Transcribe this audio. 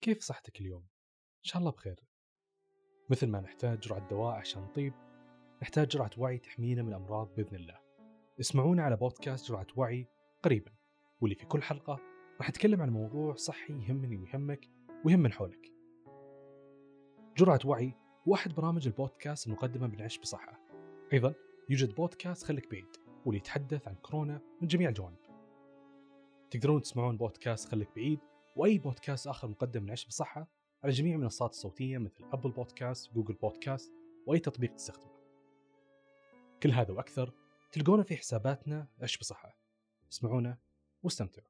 كيف صحتك اليوم؟ إن شاء الله بخير. مثل ما نحتاج جرعة دواء عشان نطيب نحتاج جرعة وعي تحمينا من الأمراض بإذن الله. اسمعونا على بودكاست جرعة وعي قريبا واللي في كل حلقة راح أتكلم عن موضوع صحي يهمني ويهمك ويهم من حولك. جرعة وعي أحد برامج البودكاست المقدمة بنعيش بصحة. أيضا يوجد بودكاست خليك بعيد واللي يتحدث عن كورونا من جميع الجوانب. تقدرون تسمعون بودكاست خليك بعيد وأي بودكاست آخر مقدم من عيش بصحة على جميع المنصات الصوتية مثل أبل بودكاست، جوجل بودكاست وأي تطبيق تستخدمه. كل هذا وأكثر تلقونه في حساباتنا عيش بصحة. اسمعونا واستمتعوا.